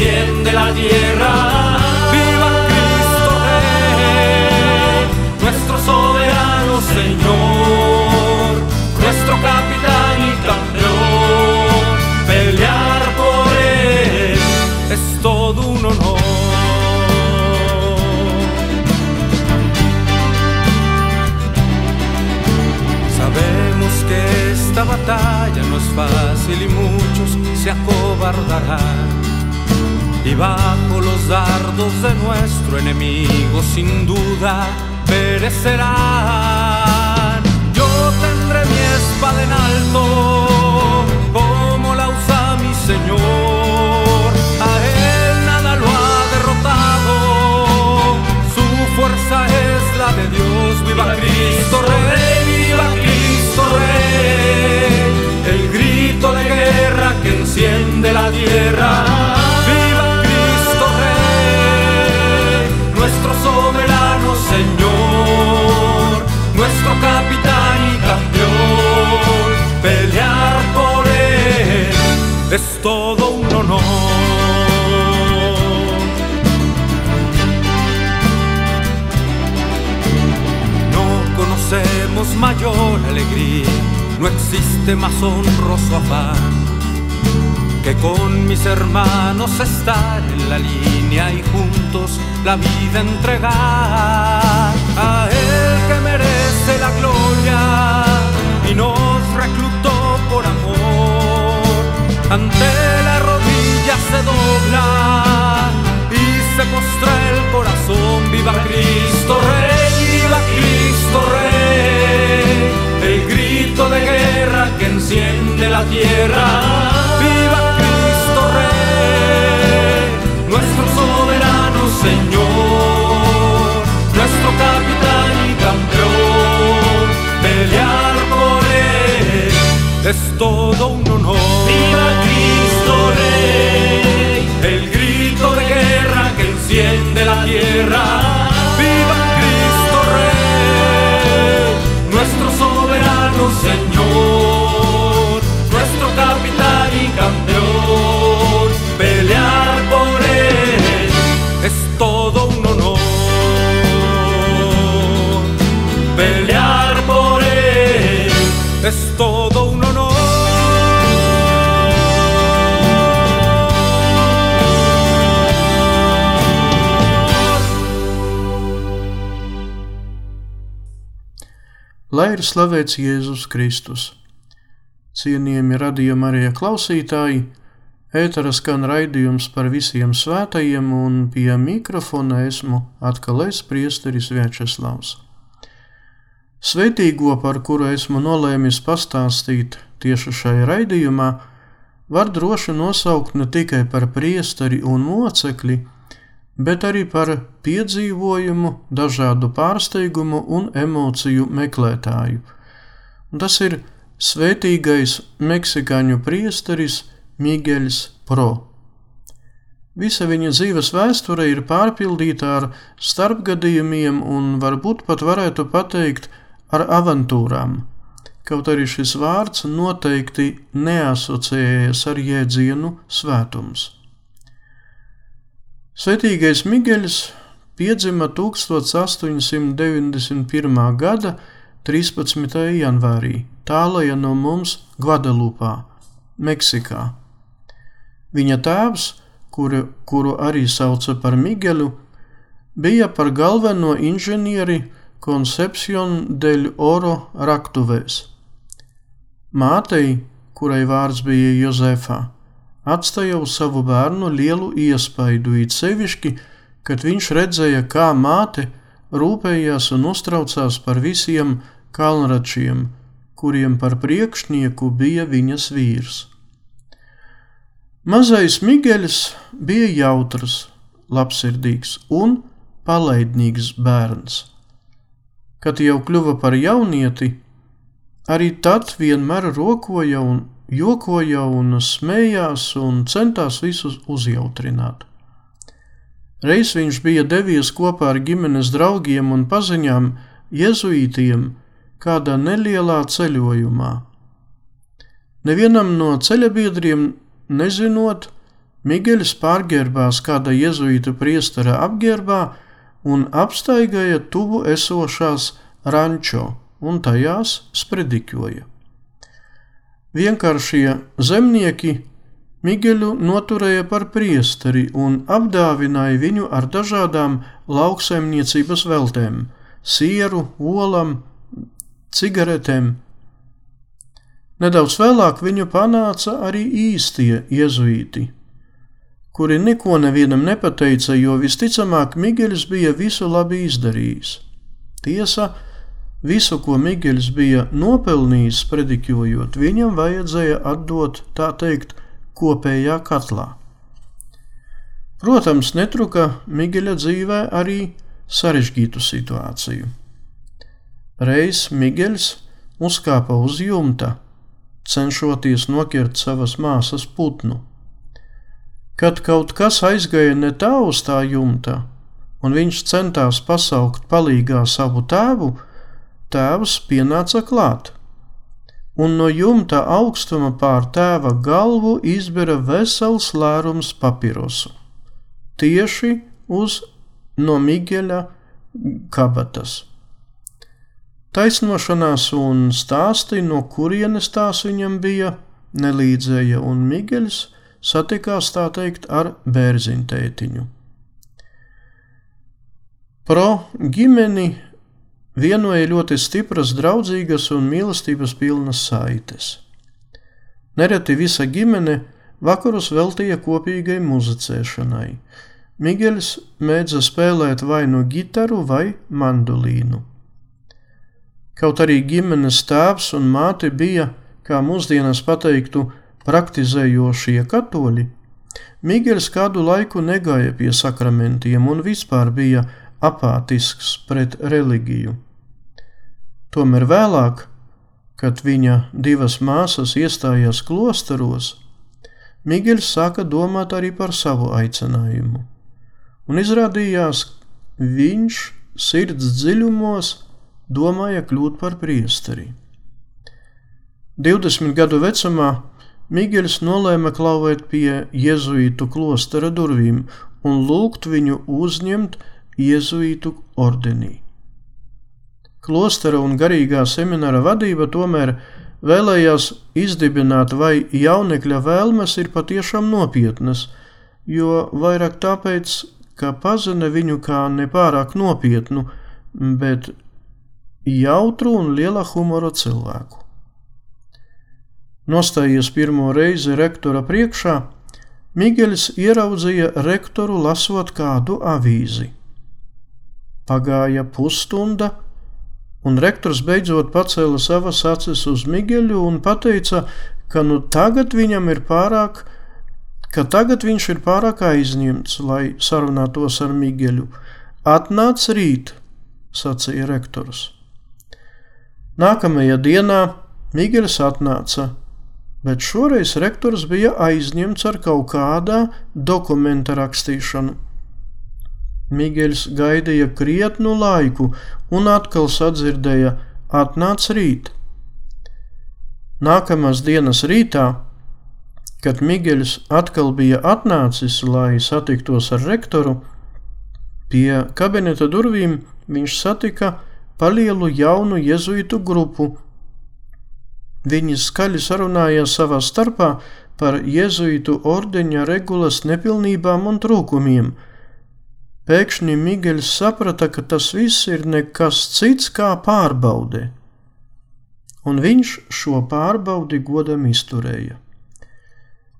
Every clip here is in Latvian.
enciende la tierra. Viva Cristo Rey, nuestro soberano Señor, nuestro capitán y campeón. Pelear por él es todo un honor. Sabemos que esta batalla no es fácil y muchos se acobardarán. Y bajo los dardos de nuestro enemigo sin duda perecerán. Yo tendré mi espada en alto, como la usa mi Señor. Más honroso afán que con mis hermanos estar en la línea y juntos la vida entregar. A Él todo un honor. Viva Cristo Rey, el grito de guerra que enciende la tierra. Viva Cristo Rey, nuestro soberano Señor, Lai ir slavēts Jēzus Kristus. Cienījami radījuma arī klausītāji, ētera skan raidījums par visiem svētajiem, un pie mikrofona esmu atkal es priesteris Večeslavs. Svētīgo, par kuru esmu nolēmis pastāstīt tieši šai raidījumā, var droši nosaukt ne tikai par priesteri un mocekli, bet arī par piedzīvojumu, dažādu pārsteigumu un emociju meklētāju. Tas ir svētīgais meksikāņu priesteris Miguels Pro. Visa viņa dzīves vēsture ir pārpildīta ar starpgadījumiem un varbūt pat varētu pateikt ar avantūrām, kaut arī šis vārds noteikti neasociējas ar jēdzienu svētums. Svetīgais Migeļs piedzima 1891. gada 13. janvārī, tālajā no mums Gvadelupā, Meksikā. Viņa tēvs, kuru, kuru arī sauca par Migelu, bija par galveno inženieri Concepcion del Oro raktuvēs. Mātei, kurai vārds bija Jozefa, atstāja uz savu bērnu lielu iespaidu, it sevišķi, kad viņš redzēja, kā māte rūpējās un uztraucās par visiem kalnračiem, kuriem par priekšnieku bija viņas vīrs. Mazais Migeļs bija jautrs, labsirdīgs un palaidnīgs bērns. Kad jau kļuva par jaunieti, arī tad vienmēr rokoja un jokoja un smējās un centās visus uzjautrināt. Reiz viņš bija devies kopā ar ģimenes draugiem un paziņām jezuītiem kādā nelielā ceļojumā. Nevienam no ceļabiedriem nezinot, Migeļs pārģērbās kāda jezuītu priestera apģērbā un apstaigāja tuvu esošās rančo un tajās sprediķoja. Vienkāršie zemnieki Migeļu noturēja par priesteri un apdāvināja viņu ar dažādām lauksaimniecības veltēm - sieru, olam, cigaretēm. Nedaudz vēlāk viņu panāca arī īstie jezuīti, kuri neko nevienam nepateica, jo visticamāk Migeļs bija visu labi izdarījis. Tiesa, Visu, ko Migels bija nopelnījis prediķojot, viņam vajadzēja atdot, tā teikt, kopējā katlā. Protams, netruka Migeļa dzīvē arī sarežģītu situāciju. Reiz Migeļs uzkāpa uz jumta, cenšoties noķert savas māsas putnu. Kad kaut kas aizgāja ne tā uz tā jumta, un viņš centās pasaukt palīgā savu tēvu, tēvs pienāca klāt, un no jumta augstuma pār tēva galvu izbera vesels lērums papirosu, tieši uz no Migeļa kabatas. Taisnošanās un stāsti, no kurienes tās viņam bija, nelīdzēja, un Migeļs satikās tā teikt ar bērziņtētiņu. Pro ģimeni vienoja ļoti stipras, draudzīgas un mīlestības pilnas saites. Nereti visa ģimene vakarus veltīja kopīgai muzicēšanai. Miguelis mēdza spēlēt vai nu gitaru vai mandolīnu. Kaut arī ģimenes tēvs un māte bija, kā mūsdienās pateiktu, praktizējošie katoļi, Miguelis kādu laiku negāja pie sakramentiem un vispār bija apātisks pret reliģiju. Tomēr vēlāk, kad viņa divas māsas iestājās klosteros, Miguels sāka domāt arī par savu aicinājumu, un izrādījās, viņš sirds dziļumos domāja kļūt par priesteri. 20 gadu vecumā Miguels nolēma klauvēt pie jēzuītu klostera durvīm un lūgt viņu uzņemt jēzuītu ordenī. Klostera un garīgā semināra vadība tomēr vēlējās izdibināt, vai jaunekļa vēlmes ir patiešām nopietnas, jo vairāk tāpēc, ka pazina viņu kā nepārāk nopietnu, bet jautru un liela humora cilvēku. Nostājies pirmo reizi rektora priekšā, Migeļs ieraudzīja rektoru lasot kādu avīzi. Pagāja pusstunda, un rektors beidzot pacēla savas acis uz Migeļu un teica, ka nu tagad viņam ir pārāk, ka tagad viņš ir pārāk aizņemts, lai sarunātos ar Migeļu. Atnāc rīt, sacīja rektors. Nākamajā dienā Migeļs atnāca, bet šoreiz rektors bija aizņemts ar kaut kādā dokumenta rakstīšanu. Migeļs gaidīja krietnu laiku un atkal sadzirdēja: Atnāc rīt! Nākamās dienas rītā, kad Migeļs atkal bija atnācis, lai satiktos ar rektoru, pie kabineta durvīm viņš satika palielu jaunu jezuītu grupu. Viņi skaļi sarunājās savā starpā par jezuītu ordeņa regulas nepilnībām un trūkumiem – Pēkšņi Miguels saprata, ka tas viss ir nekas cits kā pārbaude, un viņš šo pārbaudi godam izturēja.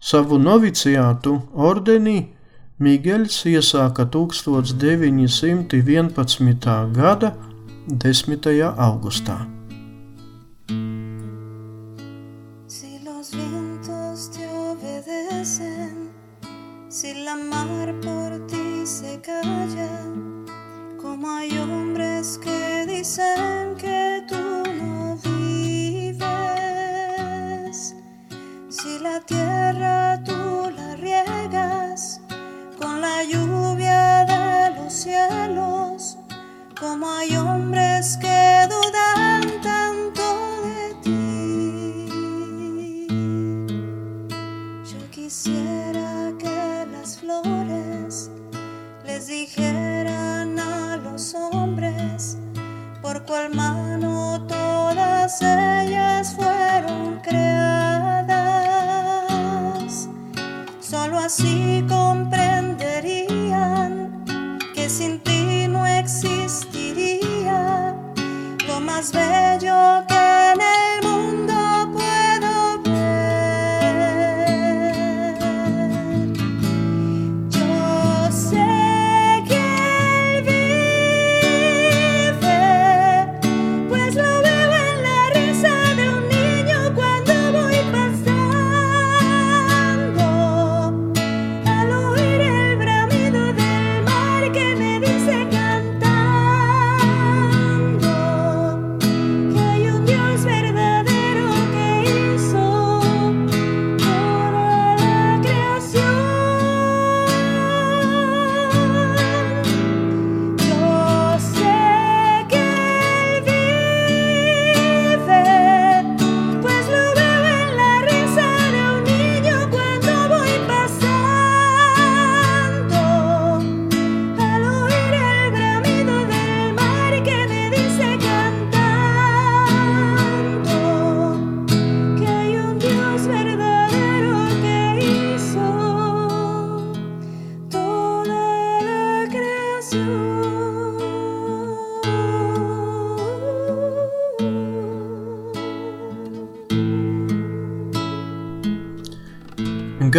Savu noviciātu ordenī Miguels iesāka 1911. gada 10. augustā. Si los vientos te obedecen, si la mar por calle como hay un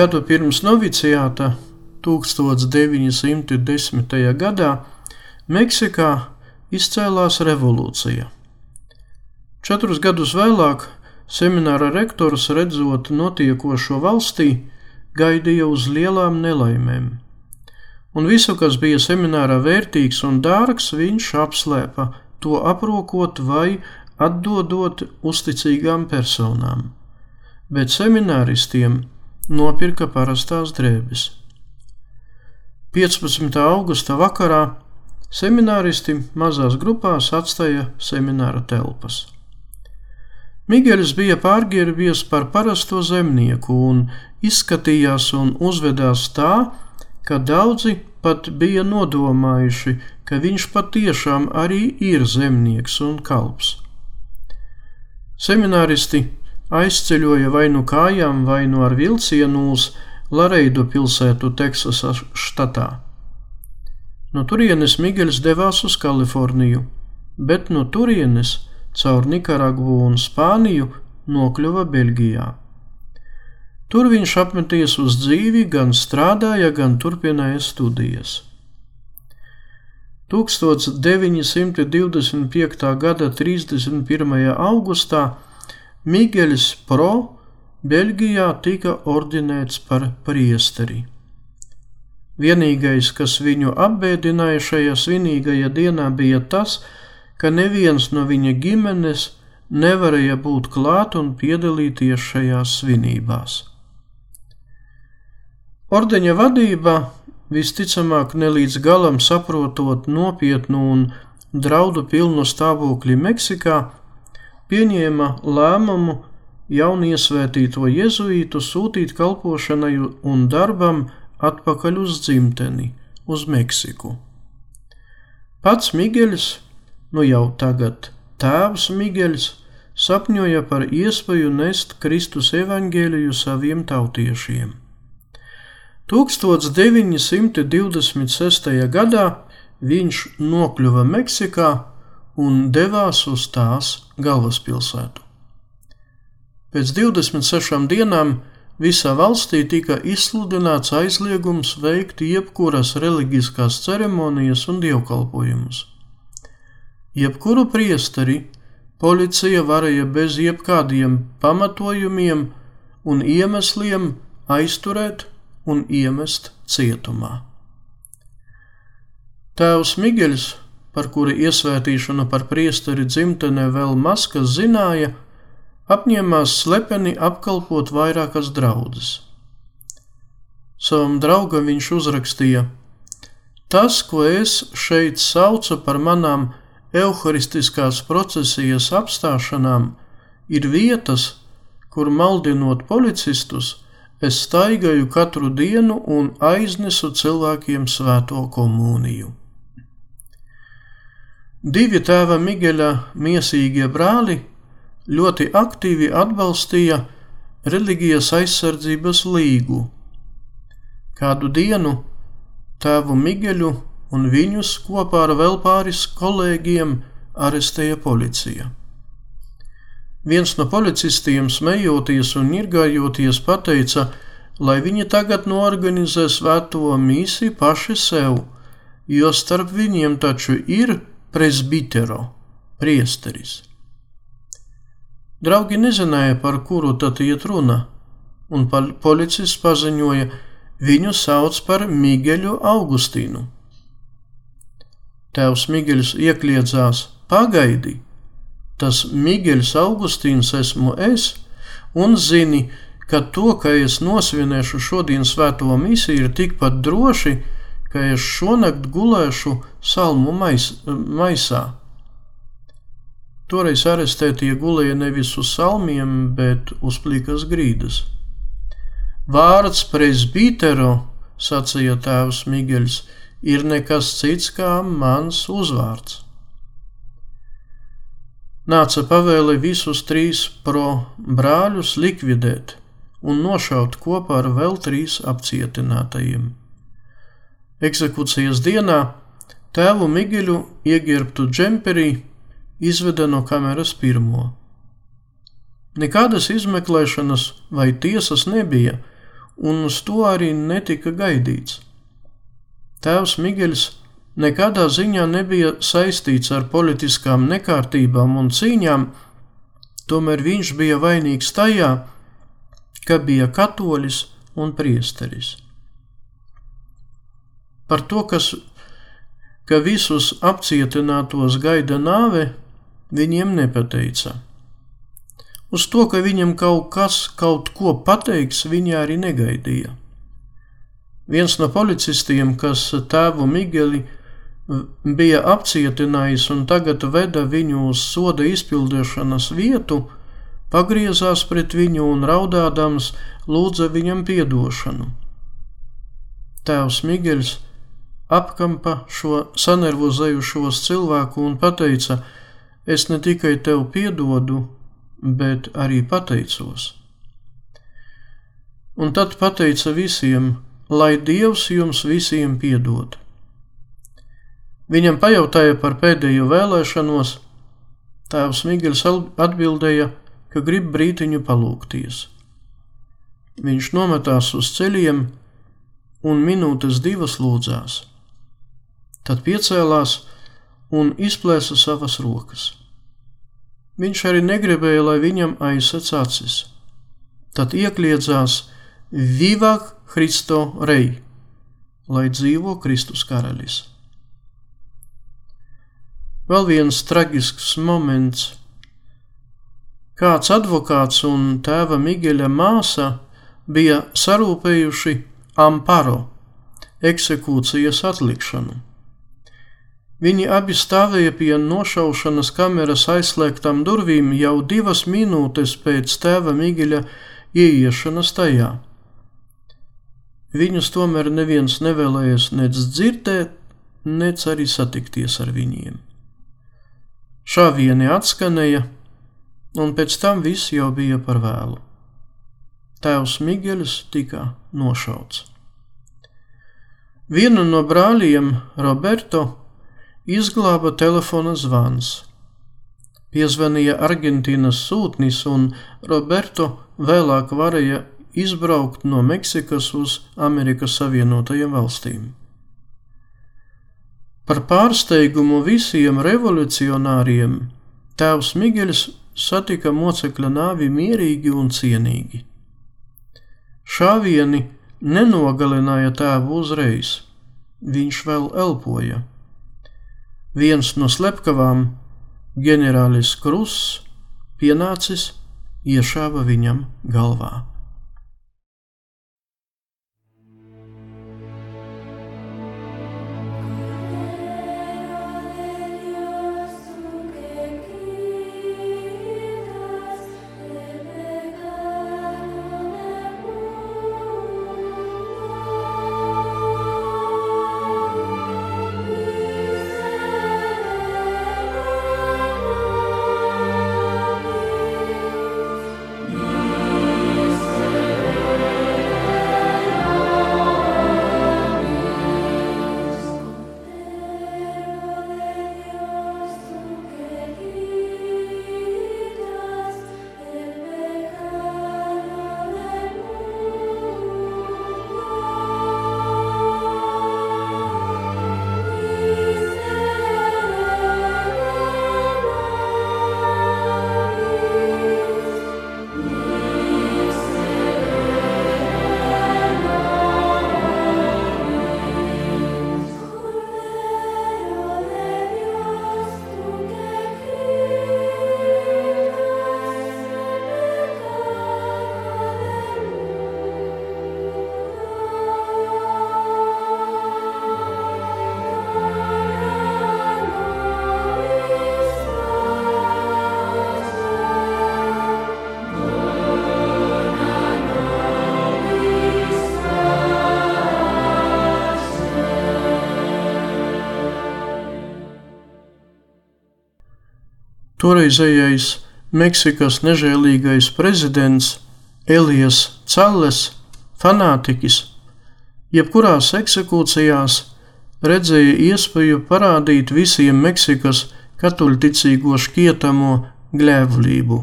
Gadu pirms noviciāta, 1910. gadā, Meksikā izcēlās revolūcija. Četrus gadus vēlāk semināra rektors, redzot notiekošo valstī, gaidīja uz lielām nelaimēm. Un visu, kas bija seminārā vērtīgs un dārgs, viņš apslēpa, to aprokot vai atdodot uzticīgām personām. Bet semināristiem nopirka parastās drēbes. 15. augusta vakarā semināristi mazās grupās atstāja semināra telpas. Miguelis bija pārģērbies par parasto zemnieku un izskatījās un uzvedās tā, ka daudzi pat bija nodomājuši, ka viņš patiešām arī ir zemnieks un kalps. Semināristi aizceļoja vai nu kājām, vai nu ar vilcienu uz Lareidu pilsētu Teksasas štatā. No turienes Miguelis devās uz Kaliforniju, bet no turienes caur Nikaragvu un Spāniju nokļuva Beļģijā. Tur viņš apmeties uz dzīvi, gan strādāja, gan turpināja studijas. 1925. gada 31. augustā Miguelis Pro Beļģijā tika ordinēts par priesteri. Vienīgais, kas viņu apbēdināja šajā svinīgajā dienā, bija tas, ka neviens no viņa ģimenes nevarēja būt klāt un piedalīties šajās svinībās. Ordeņa vadība visticamāk nelīdz galam saprotot nopietnu un draudu pilnu stāvokli Meksikā, pieņēma lēmumu jauniesvētīto jēzuītu sūtīt kalpošanai un darbam atpakaļ uz dzimteni, uz Meksiku. Pats Migueļs, nu jau tagad tēvs Migueļs, sapņoja par iespēju nest Kristus evaņģēliju saviem tautiešiem. 1926. gadā viņš nokļuva Meksikā un devās uz tās galvaspilsētu. Pēc 26 dienām visā valstī tika izsludināts aizliegums veikt jebkuras reliģiskās ceremonijas un dievkalpojumus. Jebkuru priesteri policija varēja bez jebkādiem pamatojumiem un iemesliem aizturēt un iemest cietumā. Tēvs Migeļs, par kura iesvētīšanu par priesteri dzimtenē vēl maz kas zināja, apņēmās slepeni apkalpot vairākas draudzes. Savam draugam viņš uzrakstīja: Tas, ko es šeit saucu par manām evaharistiskās procesijas apstāšanām, ir vietas, kur maldinot policistus, es staigāju katru dienu un aiznesu cilvēkiem svēto komuniju. Divi tēva Migeļa miesīgie brāli ļoti aktīvi atbalstīja reliģijas aizsardzības līgu. Kādu dienu tēvu Migeļu un viņus kopā ar vēl pāris kolēģiem arestēja policija. Viens no policistiem smejoties un nirgājoties pateica, lai viņi tagad norganizē svēto mīsiju paši sev, jo starp viņiem taču ir presbitero, priesteris. Draugi nezināja, par kuru tad iet runa, un policists paziņoja, viņu sauc par Migueļu Augustīnu. Tēvs Migueļs iekļiedzās: Pagaidi! tas Migueļs Augustīns esmu es, un zini, ka to, ka es nosvinēšu šodien svēto misiju, ir tikpat droši, ka es šonakt gulēšu salmu mais, maisā. Toreiz arestētie gulēja nevis uz salmiem, bet uz plikas grīdas. Vārds presbítero, sacīja tēvs Migueļs, ir nekas cits kā mans uzvārds nāca pavēle visus trīs pro brāļus likvidēt un nošaut kopā ar vēl trīs apcietinātajiem. Eksekūcijas dienā tēvu Migeļu ieģērbtu džemperī izveda no kameras pirmo. Nekādas izmeklēšanas vai tiesas nebija, un uz to arī netika gaidīts. Tēvs Migeļs nekādā ziņā nebija saistīts ar politiskām nekārtībām un cīņām, tomēr viņš bija vainīgs tajā, ka bija katolis un priesteris. Par to, kas, ka visus apcietinātos gaida nāve, viņiem nepateica. Uz to, ka viņam kaut kas kaut ko pateiks, viņi arī negaidīja. Viens no policistiem, kas tēvu Migeli bija apcietinājis un tagad veda viņu uz soda izpildīšanas vietu, pagriezās pret viņu un raudādams lūdza viņam piedošanu. Tēvs Migueļs apkampa šo sanervozējušos cilvēku un teica: Es ne tikai tev piedodu, bet arī pateicos. Un tad pateica visiem, lai Dievs jums visiem piedod. Viņam pajautāja par pēdējo vēlēšanos. Tēvs Migels atbildēja, ka grib brītiņu palūkties. Viņš nometās uz ceļiem un minūtes divas lūdzās. Tad piecēlās un izplēsa savas rokas. Viņš arī negribēja, lai viņam aizsec acis. Tad iekļiedzās Vivak Christo Rei, lai dzīvo Kristus karalis. Vēl viens traģisks moments. Kāds advokāts un tēva Migeļa māsa bija sarūpējuši amparo, eksekūcijas atlikšanu. Viņi abi stāvēja pie nošaušanas kameras aizslēgtām durvīm jau divas minūtes pēc tēva Migeļa ieiešanas tajā. Viņus tomēr neviens nevēlējies nec dzirdēt, nec arī satikties ar viņiem. Šāvieni atskanēja, un pēc tam viss jau bija par vēlu. Tēvs Migeļs tika nošauts. Vienu no brāļiem, Roberto, izglāba telefona zvans. Piezvanīja Argentīnas sūtnis, un Roberto vēlāk varēja izbraukt no Meksikas uz Amerikas Savienotajām valstīm. Par pārsteigumu visiem revolucionāriem tēvs Migeļs satika mocekļa nāvi mierīgi un cienīgi. Šāvieni nenogalināja tēvu uzreiz, viņš vēl elpoja. Viens no slepkavām, ģenerālis Kruss, pienācis, iešāva viņam galvā. Toreizējais Meksikas nežēlīgais prezidents Elijas Cales, fanātiķis, jebkurās eksekūcijās redzēja iespēju parādīt visiem Meksikas katoļticīgo šķietamo gļēvlību.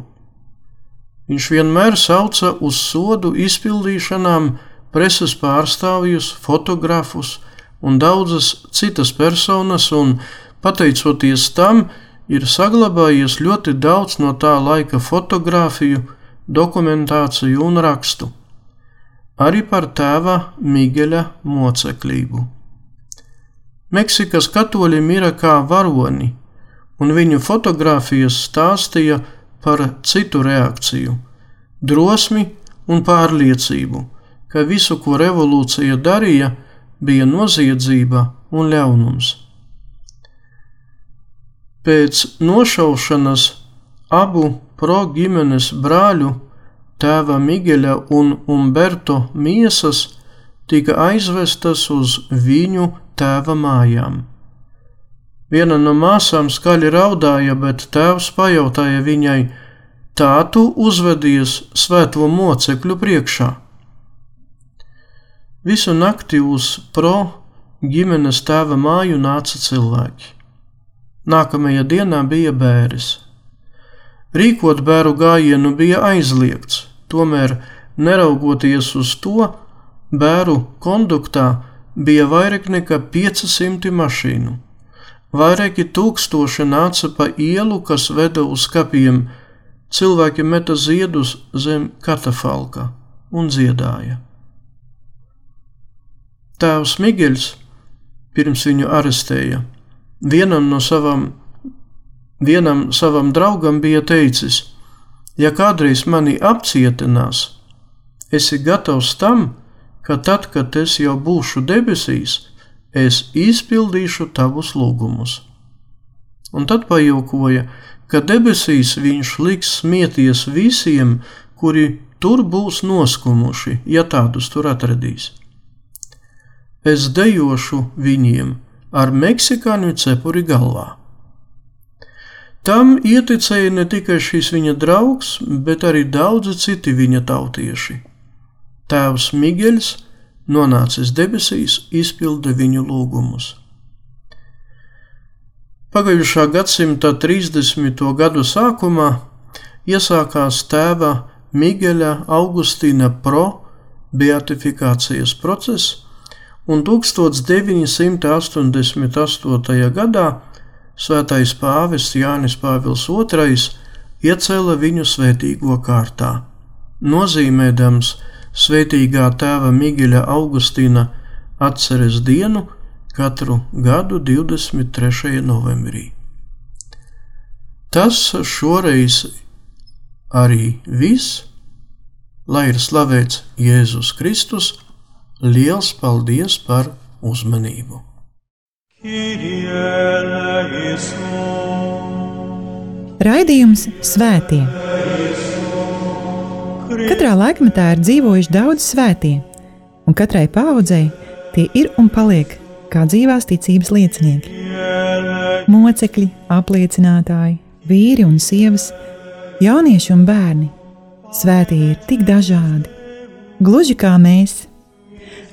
Viņš vienmēr sauca uz sodu izpildīšanām preses pārstāvjus, fotografus un daudzas citas personas, un pateicoties tam, ir saglabājies ļoti daudz no tā laika fotografiju, dokumentāciju un rakstu. Arī par tēva Migueļa moceklību. Meksikas katoļi mira kā varoni, un viņu fotografijas stāstīja par citu reakciju - drosmi un pārliecību, ka visu, ko revolūcija darīja, bija noziedzība un ļaunums. Pēc nošaušanas abu pro ģimenes brāļu, tēva Migeļa un Umberto miesas tika aizvestas uz viņu tēva mājām. Viena no māsām skaļi raudāja, bet tēvs pajautāja viņai: Tā tu uzvedies svēto mocekļu priekšā? Visu nakti uz pro ģimenes tēva māju nāca cilvēki. Nākamajā dienā bija bēris. Rīkot bēru gājienu bija aizliegts, tomēr, neraugoties uz to, bēru konduktā bija vairāk nekā 500 mašīnu. Vairāki tūkstoši nāca pa ielu, kas veda uz kapiem. Cilvēki meta ziedus zem katafalka un dziedāja. Tēvs Migels, pirms viņu arestēja, vienam no savam, vienam savam draugam bija teicis: Ja kādreiz mani apcietinās, esi gatavs tam, ka tad, kad es jau būšu debesīs, es izpildīšu tavus lūgumus. Un tad pajokoja, ka debesīs viņš liks smieties visiem, kuri tur būs noskumuši, ja tādus tur atradīs. Es dejošu viņiem ar meksikāņu cepuri galvā. Tam ieticēja ne tikai šīs viņa draugs, bet arī daudzi citi viņa tautieši. Tēvs Migels nonācis debesīs, izpilda viņu lūgumus. Pagājušā gadsimta 30. gadu sākumā iesākās tēva Migueļa Augustīna Pro beatifikācijas process, un 1988. gadā svētais pāvests Jānis Pāvils II iecēla viņu svētīgo kārtā, nozīmēdams svētīgā tēva Migueļa Augustīna atceres dienu katru gadu 23. novembrī. Tas šoreiz arī viss, lai ir slavēts Jēzus Kristus. Liels paldies par uzmanību! Raidījums Svētie. Katrā laikmetā ir dzīvojuši daudz svētie, un katrai paudzei tie ir un paliek kā dzīvās ticības liecinieki. Mocekļi, apliecinātāji, vīri un sievas, jaunieši un bērni. Svētie ir tik dažādi, gluži kā mēs,